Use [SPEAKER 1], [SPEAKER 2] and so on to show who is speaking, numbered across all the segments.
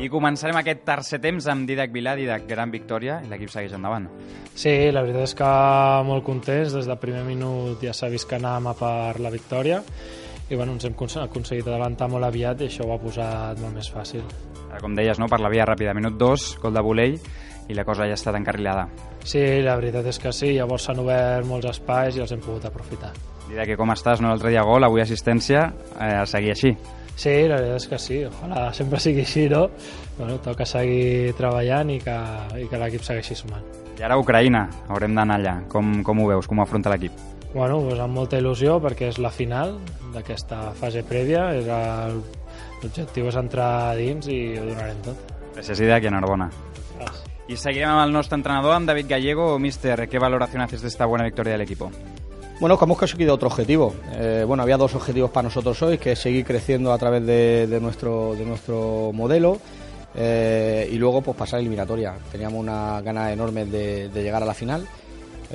[SPEAKER 1] I començarem aquest tercer temps amb Didac Vilà, Didac, gran victòria, i l'equip segueix endavant.
[SPEAKER 2] Sí, la veritat és que molt contents, des del primer minut ja s'ha vist que anàvem a per la victòria i bueno, ens hem aconseguit adelantar molt aviat i això ho ha posat molt més fàcil.
[SPEAKER 1] Ara, com deies, no, per la via ràpida, minut 2, gol de Bolell, i la cosa ja ha estat encarrilada.
[SPEAKER 2] Sí, la veritat és que sí, llavors s'han obert molts espais i els hem pogut aprofitar.
[SPEAKER 1] Didac, que com estàs? No? L'altre dia gol, avui assistència, eh, a seguir així.
[SPEAKER 2] Sí, la veritat és que sí, ojalà sempre sigui així, no? Bueno, toca seguir treballant i que, i que l'equip segueixi sumant.
[SPEAKER 1] I ara Ucraïna, haurem d'anar allà. Com, com ho veus? Com ho afronta l'equip?
[SPEAKER 2] Bueno, doncs amb molta il·lusió perquè és la final d'aquesta fase prèvia, és el, l'objectiu és entrar dins i ho donarem tot.
[SPEAKER 1] Gràcies, Ida, i enhorabona.
[SPEAKER 2] Gràcies.
[SPEAKER 1] I seguirem amb el nostre entrenador, amb David Gallego. Mister, ¿qué valoración haces de esta buena victoria del equipo?
[SPEAKER 3] Bueno, que hemos conseguido otro objetivo. Eh, bueno, había dos objetivos para nosotros hoy, que es seguir creciendo a través de, nuestro, de nuestro modelo eh, y luego pues pasar eliminatoria. Teníamos una gana enorme de, llegar a la final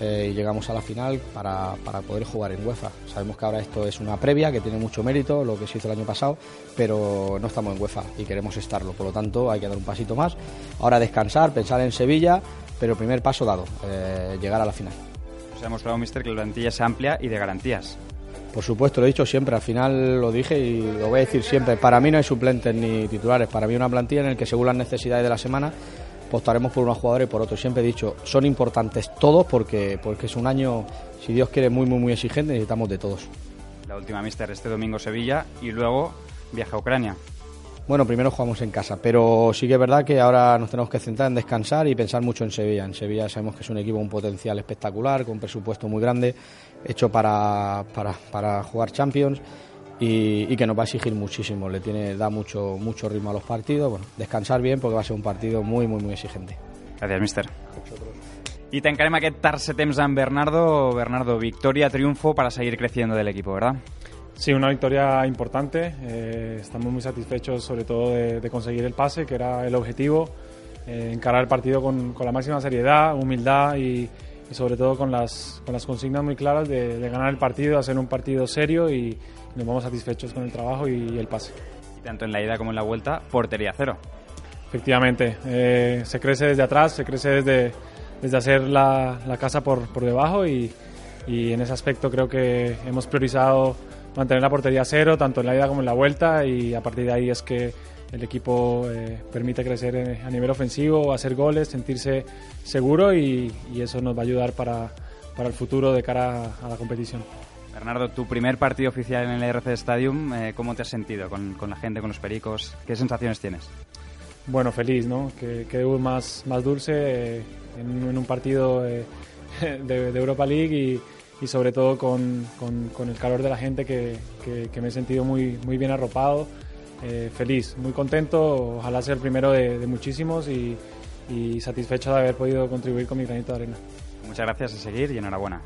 [SPEAKER 3] eh, y llegamos a la final para, para, poder jugar en UEFA. Sabemos que ahora esto es una previa, que tiene mucho mérito, lo que se hizo el año pasado, pero no estamos en UEFA y queremos estarlo. Por lo tanto, hay que dar un pasito más. Ahora descansar, pensar en Sevilla, pero primer paso dado, llegar a la final.
[SPEAKER 1] Se ha demostrado, Mister, que la plantilla es amplia y de garantías.
[SPEAKER 3] Por supuesto, lo he dicho siempre, al final lo dije y lo voy a decir siempre. Para mí no hay suplentes ni titulares, para mí una plantilla en la que según las necesidades de la semana apostaremos por unos jugadores y por otros. Siempre he dicho, son importantes todos porque, porque es un año, si Dios quiere, muy, muy, muy exigente, necesitamos de todos.
[SPEAKER 1] La última, Mister, este domingo Sevilla y luego viaja a Ucrania.
[SPEAKER 3] Bueno, primero jugamos en casa, pero sí que es verdad que ahora nos tenemos que centrar en descansar y pensar mucho en Sevilla. En Sevilla sabemos que es un equipo con un potencial espectacular, con un presupuesto muy grande, hecho para, para, para jugar Champions y, que nos va a exigir muchísimo. Le tiene, da mucho, mucho ritmo a los partidos. Bueno, descansar bien porque va a ser un partido muy, muy, muy exigente.
[SPEAKER 1] Gracias, mister. Y tancarem aquest tercer temps amb Bernardo. Bernardo, victoria, triunfo para seguir creciendo del equipo, ¿verdad?
[SPEAKER 4] Sí, una victoria importante. Eh, estamos muy satisfechos sobre todo de, de, conseguir el pase, que era el objetivo. Eh, encarar el partido con, con, la máxima seriedad, humildad y, y, sobre todo con las, con las consignas muy claras de, de, ganar el partido, hacer un partido serio y nos vamos satisfechos con el trabajo y, y el pase.
[SPEAKER 1] Y tanto en la ida como en la vuelta, portería cero.
[SPEAKER 4] Efectivamente, eh, se crece desde atrás, se crece desde, desde hacer la, la casa por, por debajo y, y en ese aspecto creo que hemos priorizado mantener la portería a cero, tanto en la ida como en la vuelta, y a partir de ahí es que el equipo eh, permite crecer en, a nivel ofensivo, hacer goles, sentirse seguro y, y, eso nos va a ayudar para, para el futuro de cara a, a, la competición.
[SPEAKER 1] Bernardo, tu primer partido oficial en el RC Stadium, eh, ¿cómo te has sentido con, con, la gente, con los pericos? ¿Qué sensaciones tienes?
[SPEAKER 4] Bueno, feliz, ¿no? Que, que más, más dulce eh, en, en, un partido eh, de, de Europa League y y sobre todo con, con, el calor de la gente que, que, me he sentido muy, muy bien arropado, eh, feliz, muy contento, ojalá sea el primero de, de muchísimos y, y, satisfecho de haber podido contribuir con mi granito de arena.
[SPEAKER 1] Muchas gracias a seguir y enhorabuena.